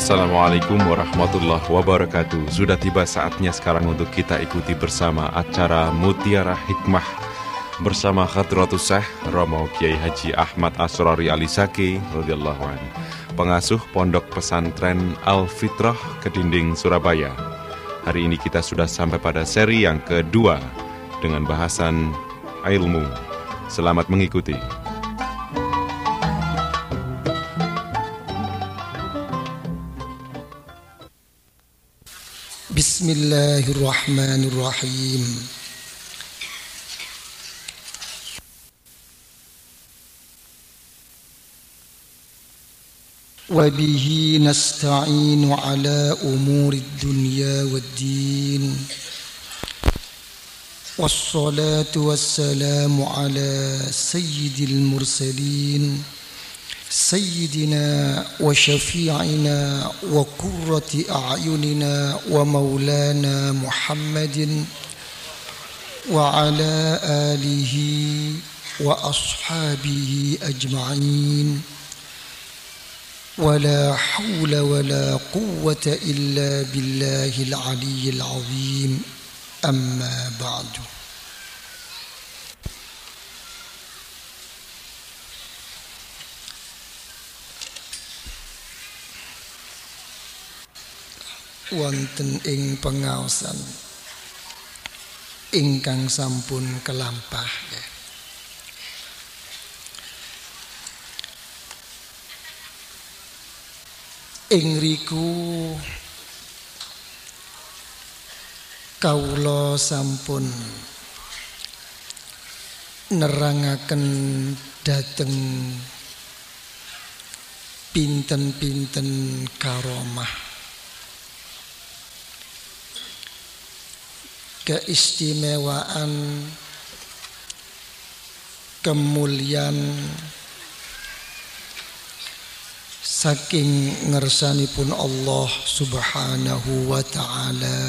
Assalamualaikum warahmatullahi wabarakatuh. Sudah tiba saatnya sekarang untuk kita ikuti bersama acara Mutiara Hikmah Bersama Khadratus Syekh Romo Kiai Haji Ahmad Asrori Alisaki radhiyallahu anhu. Pengasuh Pondok Pesantren Al-Fitrah Kedinding Surabaya. Hari ini kita sudah sampai pada seri yang kedua Dengan bahasan ilmu. Selamat mengikuti بسم الله الرحمن الرحيم. وبه نستعين على أمور الدنيا والدين. والصلاة والسلام على سيد المرسلين. سيدنا وشفيعنا وقرة أعيننا ومولانا محمد وعلى آله وأصحابه أجمعين. ولا حول ولا قوة إلا بالله العلي العظيم. أما بعد. Wonten ing pengaosan. Ingkang sampun kelampah ing riku kawula sampun nerangaken dateng pinten-pinten karomah keistimewaan kemuliaan saking ngersanipun Allah Subhanahu wa taala.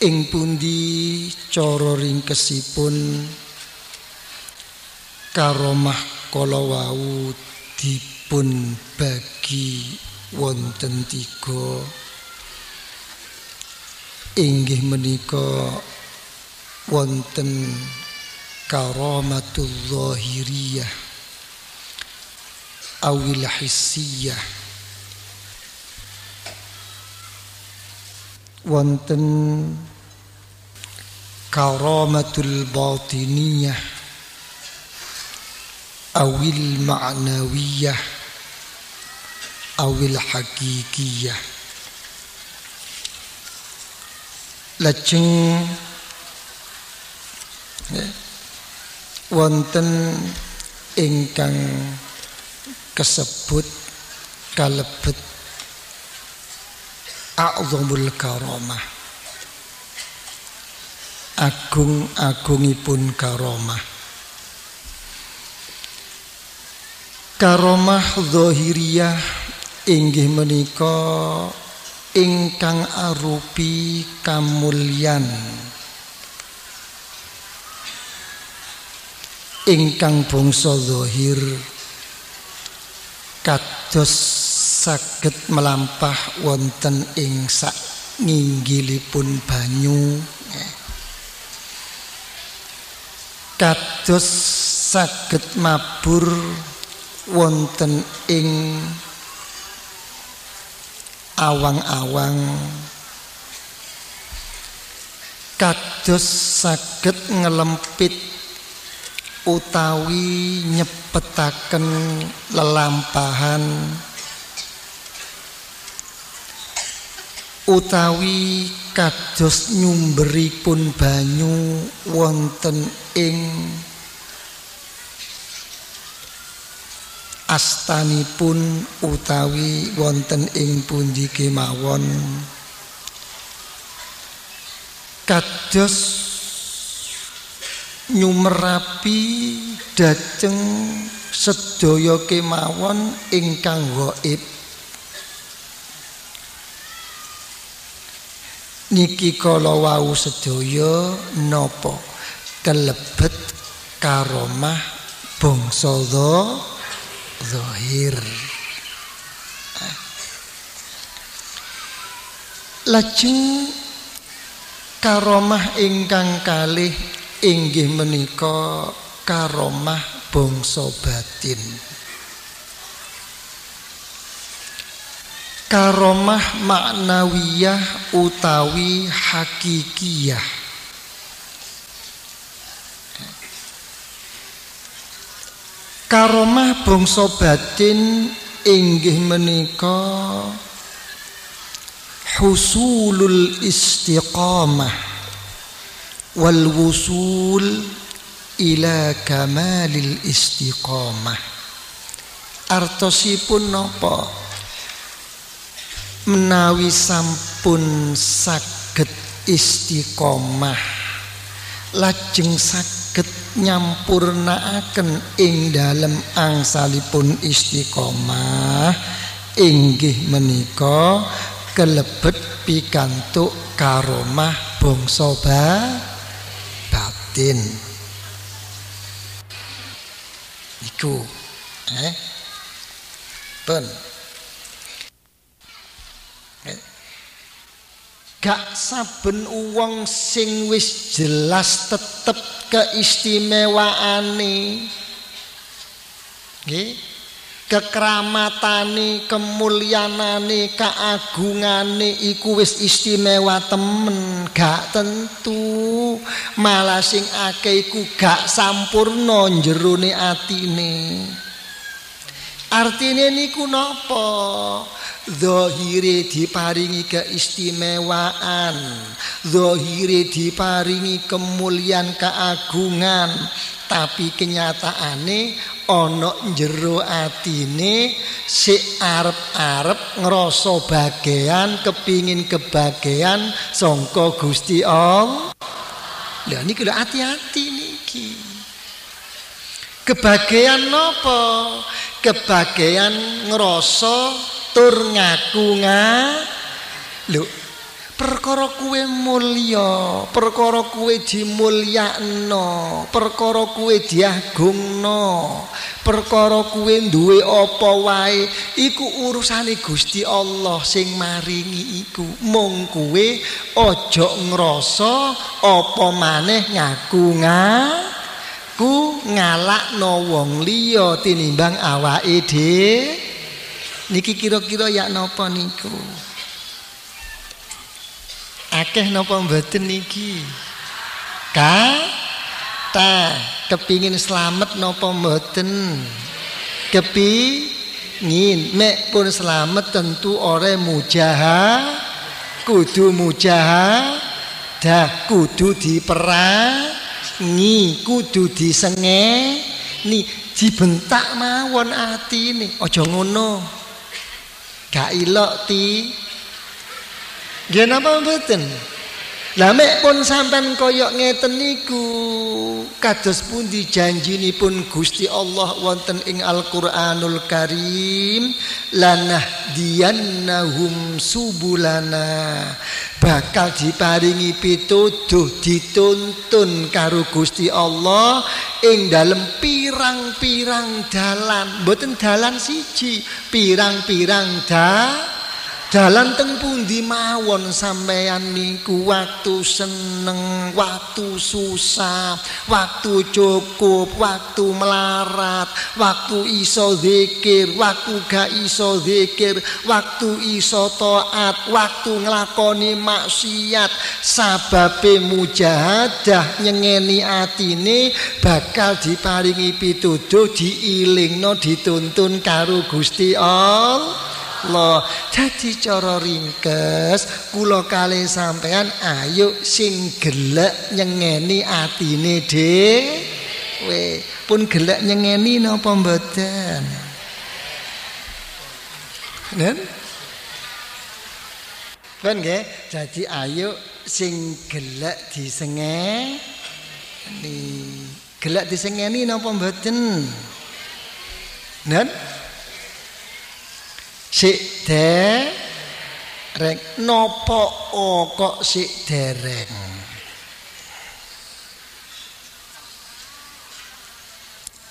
Ing pundi cara ringkesipun karomah kala wau dipun bagi wonten tiga. Inggih menika wonten karamatul zahiriyah awil hissiyah wonten karamatul batiniyah awil ma'nawiyah awil hakikiyah. Lajeng ya, wonten ingkang kesebut kalebet a'zamul karamah. Agung-agungipun karomah karomah zahiriyah inggih menika ingkang arupi kamulyan. Ingkang bangsa zahir kados saged melampah wonten ing sak nginggilipun banyu. Kados saged mabur wonten ing awang-awang. Kados saged ngelempit utawi nyepetaken lelampahan. Utawi kados nyumberipun banyu wonten ing astanipun utawi wonten ing pundi kemawon? Kados nyumerapi dhateng sedaya kemawon ingkang gaib niki kala wau sedaya napa? Kelebet karomah bangsa zahir. Lajeng karomah ingkang kalih inggih menika karomah bangsa batin. Karomah maknawiyah utawi hakikiyah karomah bangsa batin inggih menika husulul istiqamah wal wusul ila kamalil istiqamah. Artosipun napa? Menawi sampun saged istiqomah lajeng saged nyampurnaaken ing dalem angsalipun istiqomah inggih menika kelebet pikantuk karomah bangsa batin. Iku eh pun gak saben uang sing wis jelas tetep keistimewaane. Nggih. Kekramatane kemulyanane keagungane iku wis istimewa temen. Gak tentu. Malah sing akeh iku gak sampurna jerone atine artine niku napa? Zohire diparingi keistimewaan. Zohire diparingi kemuliaan keagungan. Tapi kenyataane Ono jero atine Si arep-arep ngerasa bagian Kepingin kebagian Songko gusti Allah Lah ini kalau hati-hati niki. Kebagian nopo Kebagian ngerasa tur ngaku nga. Lho perkara kuwe mulya perkara kuwe dimulyakno perkara kuwe diagungno perkara kuwe duwe apa wae iku urusane Gusti Allah sing maringi iku. Mung kuwe aja ngrasa apa maneh ngaku nga ku ngalakno wong liya tinimbang awake dhewe. Niki kira-kira ya napa niku? Akeh napa mboten niki? Ka? Ta kepingin selamat napa mboten? Kepi ngin mek pun selamat tentu ore mujaha kudu mujaha dah kudu diperang ngi kudu disenge. Ni dibentak mawon atine. Aja ngono. Gak ilok ti. Nggih napa mboten lah mek pun sampean koyok ngeten niku kados pundi janjinipun Gusti Allah wonten ing Al-Qur'anul Karim lanah diyannahum subulana. Bakal diparingi pituduh dituntun karo Gusti Allah ing dalem pirang-pirang dalan. Mboten dalan siji pirang-pirang dalan Dalan teng pundi mawon sampeyan niku waktu seneng, waktu susah, waktu cukup, waktu melarat, waktu iso zikir, waktu gak iso zikir, waktu iso taat, waktu nglakoni maksiat, sababe mujahadah nyengeni atine bakal diparingi pituduh diilingno dituntun karo Gusti Allah. Allah. Jadi cara ringkes kula kali sampean ayo sing gelek nyengeni atine dhewe. Pun gelek nyengeni napa mboten? Nen? Kan nggih, jadi ayo sing gelek disenge ni gelek disengeni napa mboten? Nen? Sik dereng. Napa kok sik dereng?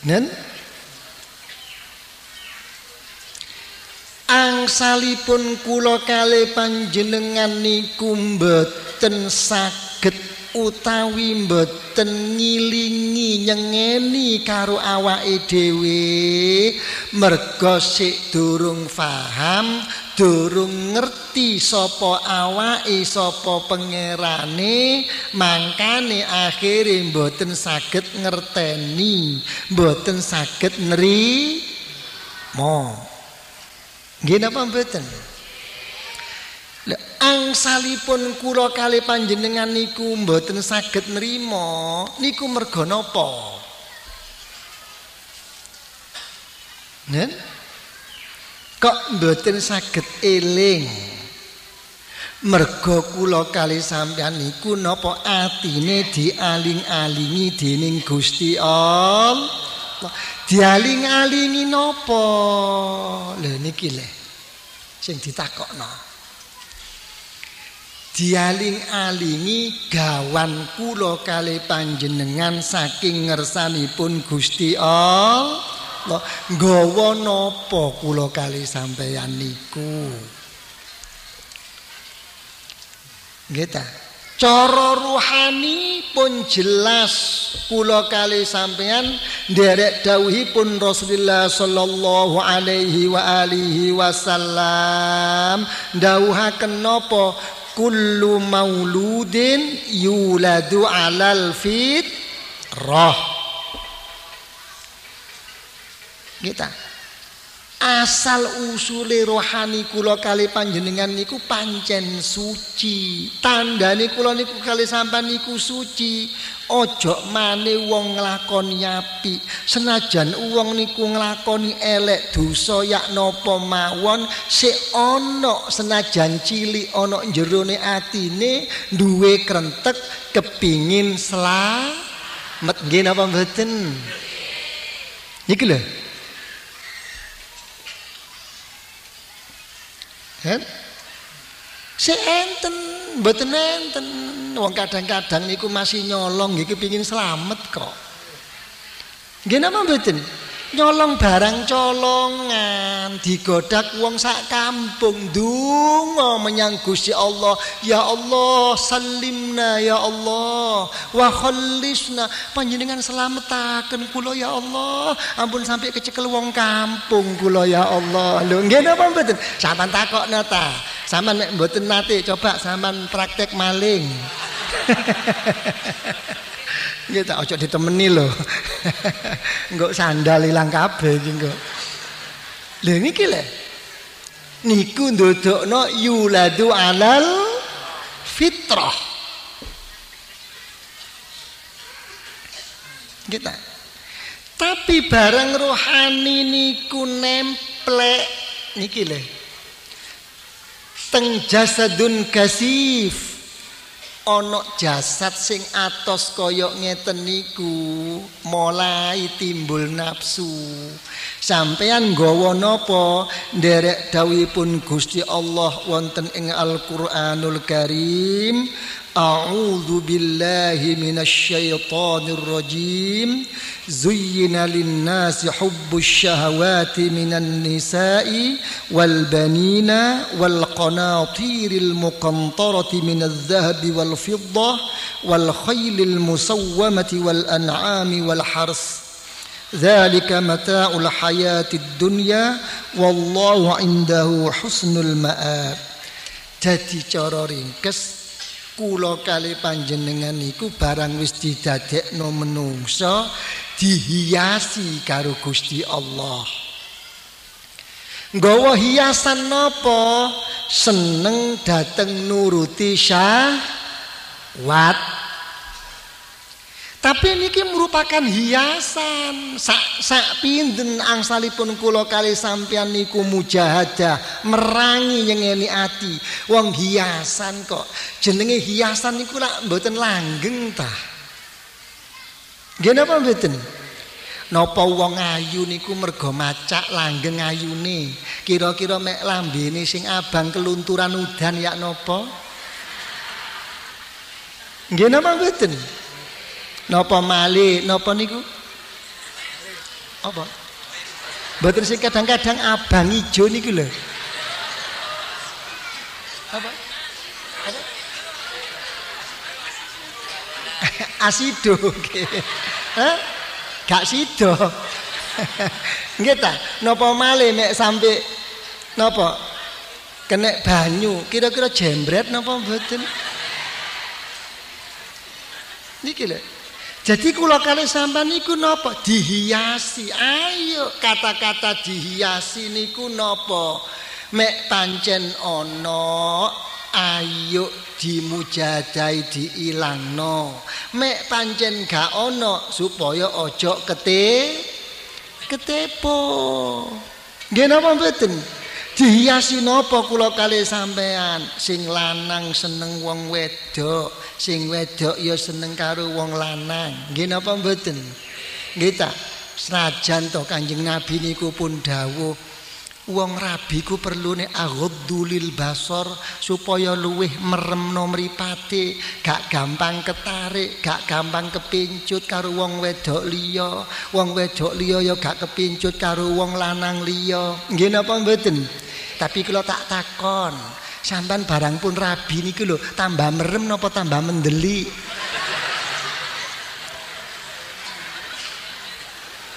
Nen? Angsalipun kula kali panjenengan niku mboten saged utawi mboten ngilingi nyengeni karo awake dhewe merga sik durung paham durung ngerti sapa awake sapa pangerane mangkane akhire mboten saged ngerteni mboten saged neri mo Nggih napa mboten? Angsalipun kula kali panjenengan niku mboten saged nrimo niku merga napa? Nen? Kok mboten saged eling? Merga kula kali sampean niku napa atine dialing-alingi dening Gusti Allah? Dialing-alingi napa? Lha niki lho. sing ditakokno dialing-alingi gawan kula kali panjenengan saking ngersanipun Gusti Allah. Nggawa napa kula kali sampeyan niku? Nggih cara ruhani pun jelas kula kali sampean nderek dawuhipun Rasulullah sallallahu alaihi wa alihi wasallam. Dawuhaken napa كل مولود يولد على الفطرة. Gitu. Asal usule rohani kula kali panjenengan niku pancen suci. Tandane kula niku kali sampean niku suci. Ojo mane wong nglakoni api. Senajan wong niku nglakoni elek dosa yak napa mawon sik ana senajan cilik ana jerone atine duwe krentek kepingin slamet nggih napa mboten? Iki lho Kan? Sik enten, mboten enten. Wong kadang-kadang niku masih nyolong iki pengin selamat kok. Nggih napa mboten? Nyolong barang colongan. Digodak wong sak kampung. Donga menyang Gusti Allah. Ya Allah salimna ya Allah. Wa khallisna panjenengan selametaken kula ya Allah. Ampun sampai kecekel wong kampung kula ya Allah. Lho nggih napa mboten? Sampean takokno ta? Sampean nek mboten nate coba sampean praktek maling Nggih tak ojo ditemeni lho. Engko sandal ilang kabeh iki engko. Lha niki lho. Niku ndodokno yuladu alal fitrah. Kita. Tapi barang rohani niku nemplek niki lho. Teng jasadun kasif ana jasad sing atos kaya ngeten niku mulai timbul nafsu sampeyan nggawa napa? Nderek dawuhipun Gusti Allah wonten ing Al-Qur'anul Karim A'udzu billahi minasyaitonir rajim زين للناس حب الشهوات من النساء والبنين والقناطير المقنطرة من الذهب والفضة والخيل المسومة والأنعام والحرث. ذلك متاع الحياة الدنيا والله عنده حسن المآب. dadi cara ringkes kula kali panjenengan niku barang wis didadekno menungsa dihiasi karo Gusti Allah. Nggawa hiasan napa? Seneng dateng nuruti syahwat. Tapi niki merupakan hiasan. Sak sak pinten angsalipun kula kali sampean niku mujahadah, merangi nyengeni ati. Wong hiasan kok. Jenenge hiasan niku lak mboten langgeng ta. Nggih napa mboten? Napa wong ayu niku mergo macak langgeng ayune. Kira-kira mek lambene sing abang kelunturan udan ya napa? Nggih napa mboten? Napa malih napa niku? Apa? Mboten sing kadang-kadang abang ijo niku lho. Apa? Apa? Asido. Hah? Gak sido. Nggih ta? Napa malih mek sampe napa? Kenek banyu, kira-kira jembret napa mboten? Niki lho. Jadi kula kali sampean niku napa? Dihiasi. Ayo kata-kata dihiasi niku napa? Mek pancen ana ayo dimujadai diilangno. Mek pancen gak ana supaya aja kete ketepo. Nggih napa mboten? Dihiasi napa kula kali sampean sing lanang seneng wong wedok, sing wedok ya seneng karo wong lanang. Nggih napa mboten? Nggih ta. Senajan to Kanjeng Nabi niku pun dawuh wong rabi ku perlu nek aghdulil basor supaya luwih meremno mripate, gak gampang ketarik, gak gampang kepincut karo wong wedok liya. Wong wedok liya ya gak kepincut karo wong lanang liya. Nggih napa mboten? Tapi kalau tak takon, sampan barang pun rabi niki lho, tambah merem napa tambah mendeli?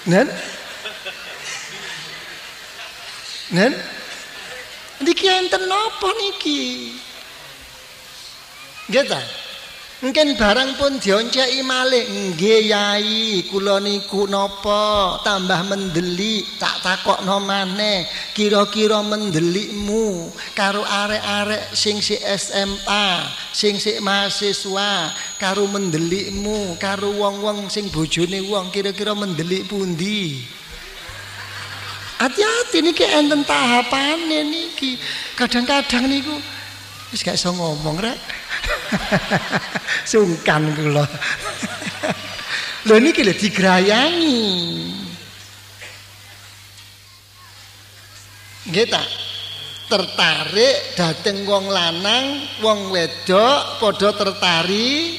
Nen? Nen? Niki enten niki? Nggih? Mungkin barang pun dionceki malih. Nggih Yai, kula niku tambah mendeli, tak takokno maneh. Kira-kira mendelikmu karo arek-arek sing si SMA, sing si mahasiswa, karo mendelikmu karo wong-wong sing bojone wong kira-kira mendelik pundi? Hati-hati niki enten tahapane niki. Kadang-kadang niku wis gak iso ngomong rek. Sungkan kula. Lho niki lho digrayangi. Nggih ta? Tertarik dateng wong lanang, wong wedok padha tertarik.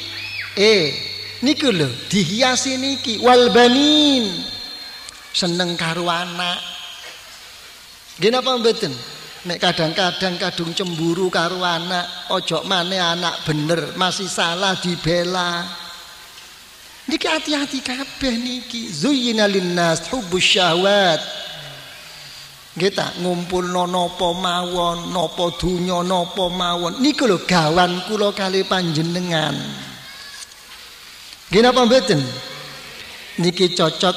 Eh, niku lho dihiasi niki wal. Seneng karo anak. Nggih napa mboten? Nek kadang-kadang kadung cemburu karo anak, ojo maneh anak bener, masih salah dibela. Niki hati-hati kabeh niki. Zuyyina linnas hubbus syahwat. Kita ngumpulno napa mawon, napa donya napa mawon. Niku lho gawan kula kali panjenengan. Nggih napa mboten? Niki cocok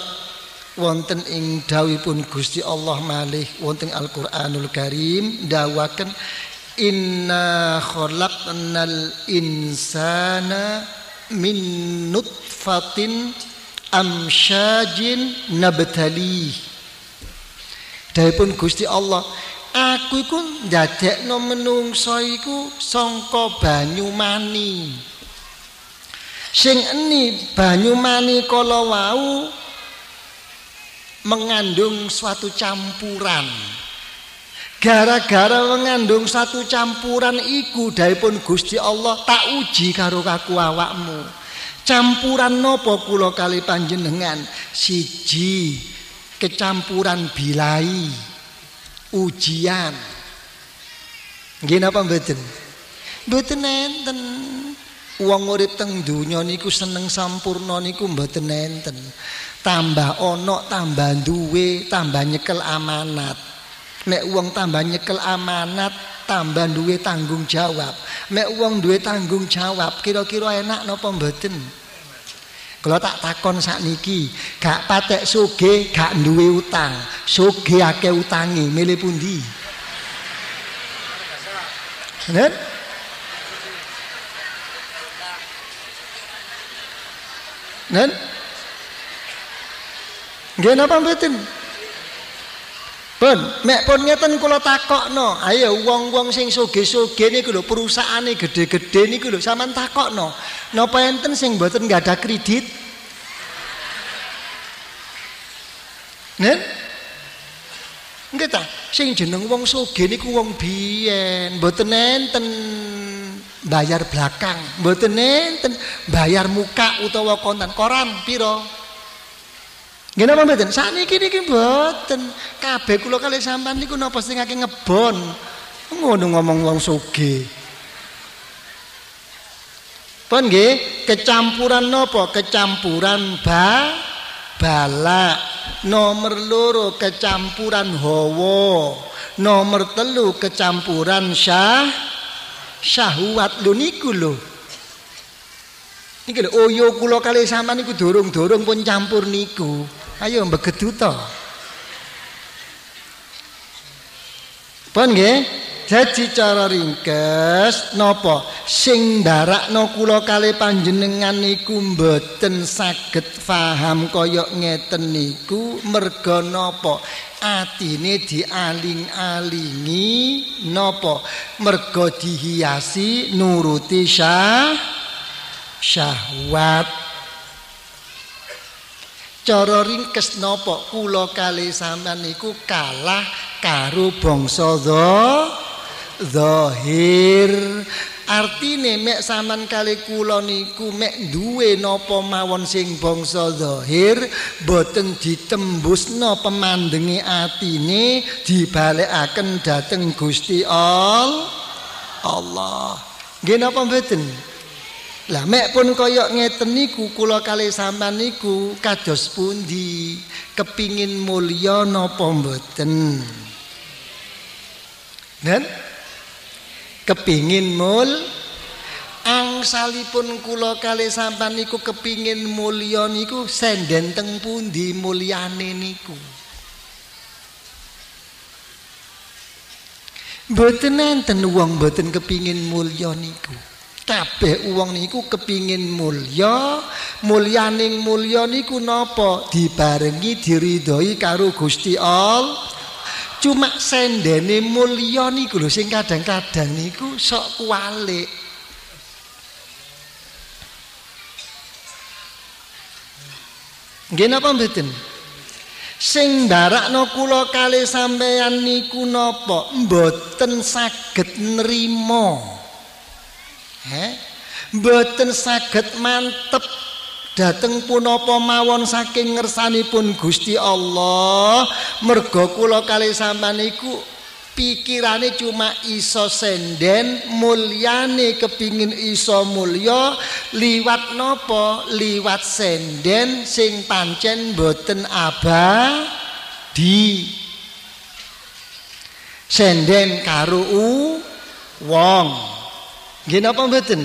wonten ing dawuhipun Gusti Allah malih wonten Al-Qur'anul Karim dawaken inna khalaqnal insana min nutfatin amsyajin nabtali Dawuhipun Gusti Allah aku iku ndadekno menungso iku sangka banyu mani sing eni banyu mani kala wau mengandung suatu campuran. Gara-gara mengandung satu campuran iku pun Gusti Allah tak uji karo kaku awakmu. Campuran nopo kula kali panjenengan? Siji kecampuran bilai ujian. Nggih napa mboten? Mboten enten. Wong urip teng donya niku seneng sampurna niku mboten enten tambah ono tambah duwe tambah nyekel amanat. Nek uang tambah nyekel amanat tambah duwe tanggung jawab. Nek uang duwe tanggung jawab kira-kira enak napa mboten? Kalau tak takon sak niki gak patek soge gak duwe utang. Soge ake utangi milih pundi? Nen? Nen? Nggih napa mboten? Pun, mek pun ngeten kula takokno. Ayo wong-wong sing sugih-sugih niku lho perusahaane gede-gede niku lho sampean takokno. Napa enten sing mboten nggak ada kredit? Nen? Nggih ta? Sing jeneng wong sugih niku wong biyen, mboten enten bayar belakang, mboten enten bayar muka utawa kontan koran piro? Nggih napa mboten? Sakniki niki mboten. Kabeh kula kali sampean niku napa sing akeh ngebon. Ngono ngomong wong sugih. Pun nggih, kecampuran napa? Kecampuran ba bala. Nomor loro kecampuran hawa. Nomor telu kecampuran syah syahwat lho niku lho. Niki lho oyo kula kali sampean niku dorong-dorong pun campur niku. Ayo mbegedu to. Pun nggih? Jadi cara ringkes napa sing ndarakno kula kali panjenengan niku mboten saged paham kaya ngeten niku merga napa atine dialing-alingi napa merga dihiasi nuruti syah syahwat Cara ringkes napa kula kali sampean niku kalah karo bangsa zahir. Artine mek sampean kali kula niku mek duwe napa mawon sing bangsa zahir boten ditembusno pemandenge atine dibalekaken dhateng Gusti Allah. Nggih napa mboten? Lah mek pun kaya ngeten niku kula kali sampean niku kados pundi? Kepingin mulya napa mboten? Dan kepingin mul? Angsalipun kula kali sampean niku kepingin mulya niku senden teng pundi mulyane niku? Mboten enten wong mboten kepingin mulya niku kabeh wong niku kepingin mulya mulyaning mulya niku napa? Dibarengi diridhoi karo Gusti Allah cuma sendene mulya niku lho sing kadang-kadang niku sok kualik. Nggih napa mboten? Sing ndarakno kula kali sampeyan niku napa? Mboten saged nrimo mboten saged mantep dateng punapa mawon saking ngersanipun Gusti Allah. Merga kula kali sampean iku pikirane cuma iso senden mulyane kepingin iso mulya liwat napa? Liwat senden sing pancen boten abadi. Senden karo wong Nggih napa mboten?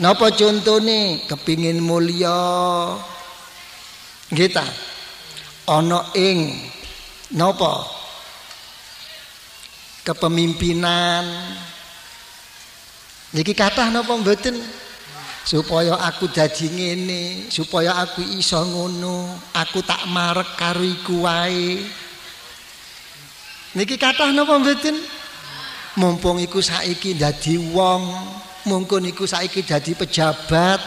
Napa contone kepingin mulya? Nggih ta? Ana ing napa? Kepemimpinan. Niki kathah napa mboten? Supaya aku dadi ngene, supaya aku iso ngono, aku tak marek karo iku wae. Niki kathah napa mboten? Mumpung iku saiki dadi wong, mungkin iku saiki jadi pejabat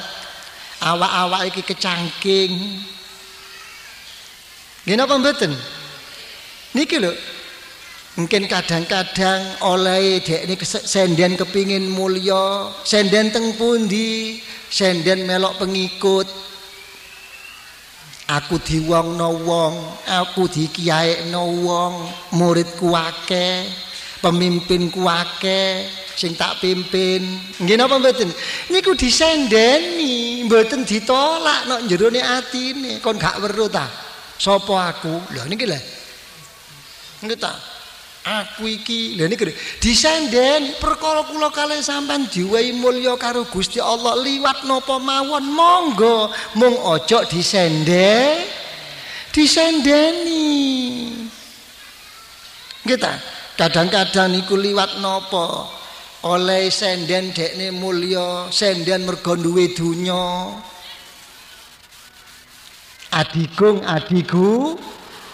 awak-awak iki kecangking. Gini apa mboten? Niki lho mungkin kadang-kadang oleh dek ini senden kepingin mulya senden teng pundi senden melok pengikut. Aku diwong no wong aku dikiai no wong muridku akeh pemimpinku akeh sing tak pimpin. Nggih napa mboten? Niku disendeni, mboten ditolak nek jerone atine. Kon gak weruh ta? Sapa aku? Lha niki lho. Nggih ta? Aku iki lha niki disendeni perkara kula kalih sampean diwehi mulya karo Gusti Allah liwat napa mawon monggo mung ojo disende disendeni. Nggih ta? Kadang-kadang niku liwat napa? Oleh senden dekne mulya senden mergo duwe donya. Adigung adigu.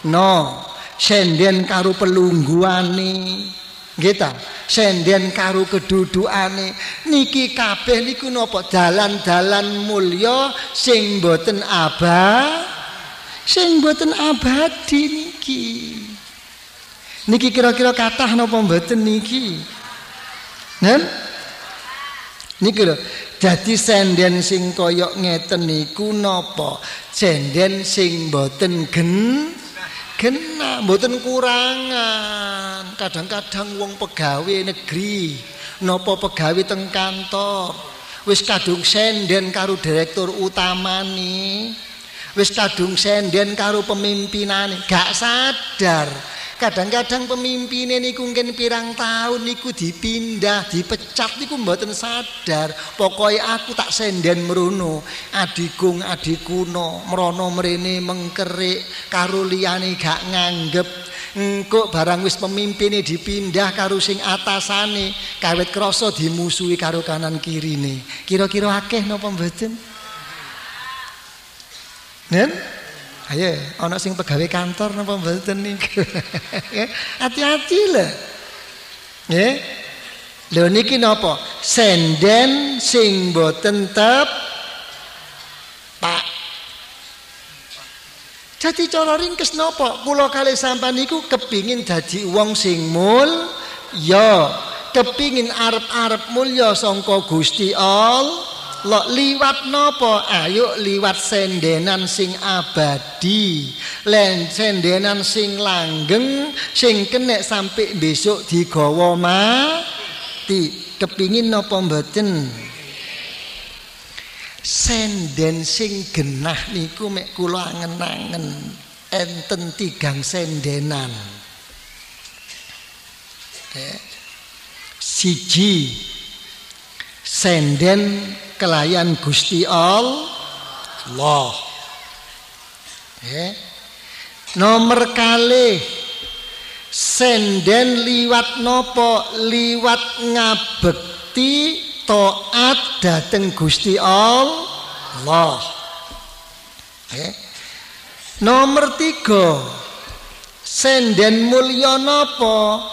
No senden karo pelungguane. Nggih ta? Senden karo kedudukane. Niki kabeh niku napa? Dalan-dalan mulya sing boten abah sing boten abadi niki. Niki kira-kira kathah napa mboten niki Nen? Niki lho, dadi senden sing kaya ngeten niku napa? Senden sing boten gen genah, boten kurangan. Kadang-kadang wong pegawe negeri, napa pegawe teng kantor, wis kadung senden karo direktur utamane. Wis kadung senden karo pemimpinane, gak sadar Kadang-kadang pemimpinnya niku mungkin pirang tahun niku dipindah, dipecat niku mboten sadar. Pokoknya aku tak senden meruno, adikung adikuno, merono merene mengkerik, karo liyane gak nganggep. Engko barang wis pemimpinnya dipindah karo sing atasane, kawet krasa dimusuhi karo kanan kirine. Kira-kira akeh napa mboten? Nen? Ayo, ana sing pegawai kantor napa mboten niku. Hati-hati lho. Nggih. Lho niki napa? Senden sing mboten tep Pak. Jadi cara ringkes napa? Kula kali sampean niku kepingin dadi wong sing mul ya, kepingin arep-arep mulya sangka Gusti Allah. Lo liwat nopo? Ayo liwat sendenan sing abadi. Len sendenan sing langgeng sing kenek sampai besok digawa mati. Kepingin nopo mboten? Senden sing genah niku mek kula angen-angen enten tigang sendenan. Eh, siji senden kelayan Gusti Allah. Ya. Nomor kali senden liwat nopo liwat ngabekti taat dateng Gusti Allah. Ya. Nomor tiga senden mulya nopo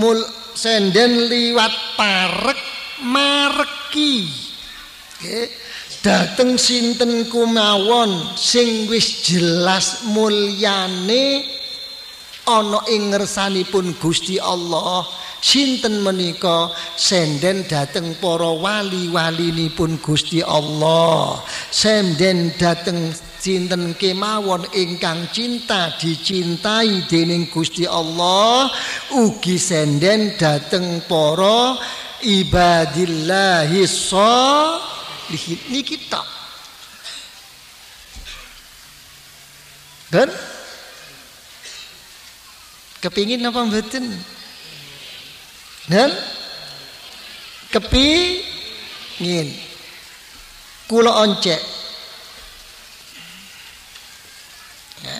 mul senden liwat parek mareki dateng sinten kumawon sing wis jelas mulyane ana ing ngersanipun Gusti Allah. Sinten menika senden dateng para wali-walinipun Gusti Allah? Senden dateng sinten kemawon ingkang cinta dicintai dening Gusti Allah? Ugi senden dateng para ibadillahi salih ini kita dan kepingin apa mboten? Dan kepingin. Kula oncek. Ya.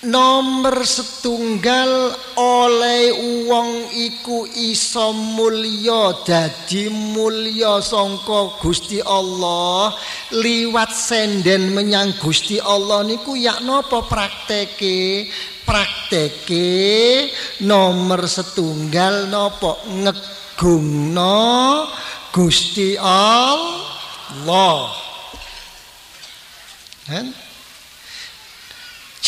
Nomor setunggal oleh uang iku iso mulya dadi mulya sangka Gusti Allah. Liwat senden menyang Gusti Allah niku yak napa prakteke? Prakteke nomor setunggal napa? Ngegungno Gusti Allah. Kan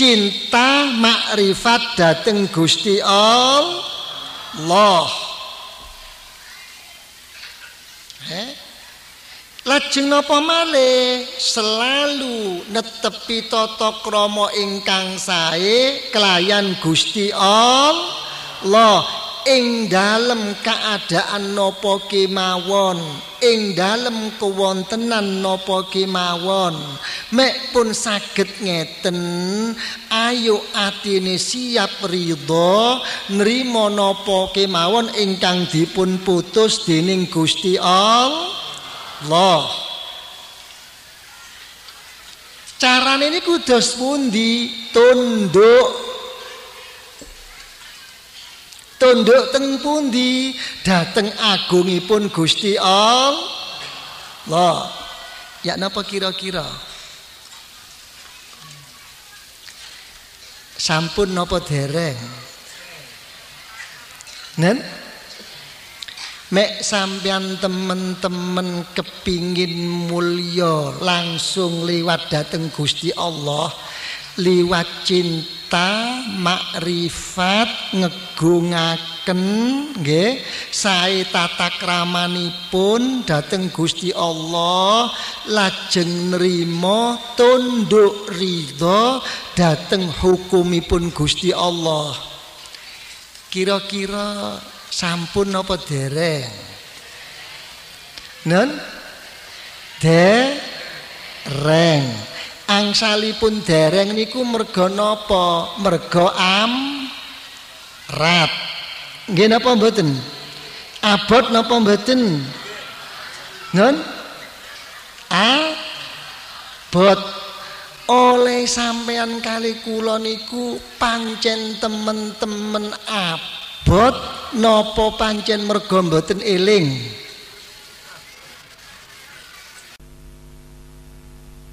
cinta makrifat dateng Gusti Allah. Eh? Lajeng napa malih selalu netepi tata krama ingkang sae kelayan Gusti Allah ing dalem keadaan napa kemawon? Ing dalem kewontenan napa kemawon? Mek pun saged ngeten ayo atine siap ridho nrimo napa kemawon ingkang dipun putus dening Gusti Allah. Carane niku dos pundi? Tunduk tunduk teng pundi? Dateng agungipun Gusti Allah. Ya napa kira-kira? Sampun napa dereng? Nen? Mek sampean temen-temen kepingin mulya langsung liwat dateng Gusti Allah liwat cinta makrifat ngegungake netepaken nggih sae tata kramanipun dhateng Gusti Allah lajeng nrimo tunduk ridho dhateng hukumipun Gusti Allah. Kira-kira sampun apa dereng? Nun dereng angsalipun dereng niku merga napa? Merga am rat. Nggih napa mboten? Abot napa mboten? Nun? Abot oleh sampean kali kula niku pancen temen-temen abot napa pancen merga mboten eling?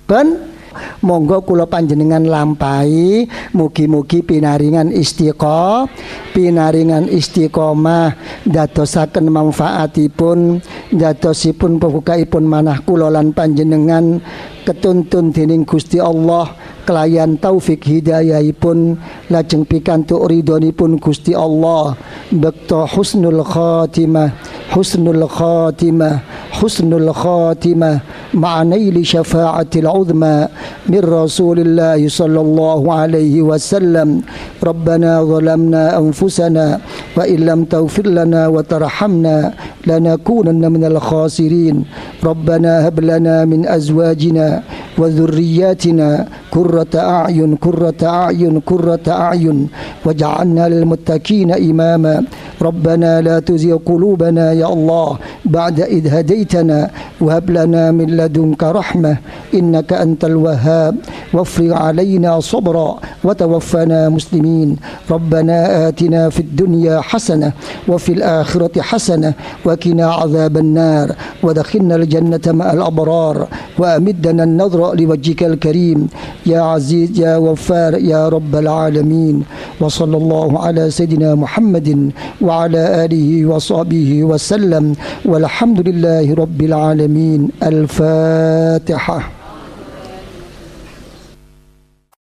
Ben monggo kula panjenengan lampahi mugi-mugi pinaringan istiqomah pinaringan istiqomah dadosaken manfaatipun dadosipun pembukaipun manah kula lan panjenengan ketuntun dening Gusti Allah kelayan taufik hidayah pun lajeng pikantu ridoni pun gusti Allah. Bekto husnul khatimah husnul khatimah husnul khatimah ma'anaili syafa'atil uzma min rasulillah sallallahu alaihi wasallam. Rabbana zalamna anfusana wa illam tawfir lana wa tarhamna lanakunanna minal khasirin. Rabbana hab lana min azwajina wa dhurriyyatina qurra كرة أعين كرة أعين كرة أعين. واجعلنا للمتقين إماما. ربنا لا تزغ قلوبنا يا الله بعد إذ هديتنا. وهب لنا من لدنك رحمة إنك أنت الوهاب. وافرغ علينا صبرا وتوفنا مسلمين. ربنا آتنا في الدنيا حسنة وفي الآخرة حسنة وكنا عذاب النار. ودخلنا الجنة مع الأبرار. وأمدنا النظر لوجهك الكريم. يا عزيز يا وفار يا رب العالمين وصلى الله على سيدنا محمد وعلى آله وصحبه وسلم والحمد لله رب العالمين. الفاتحة.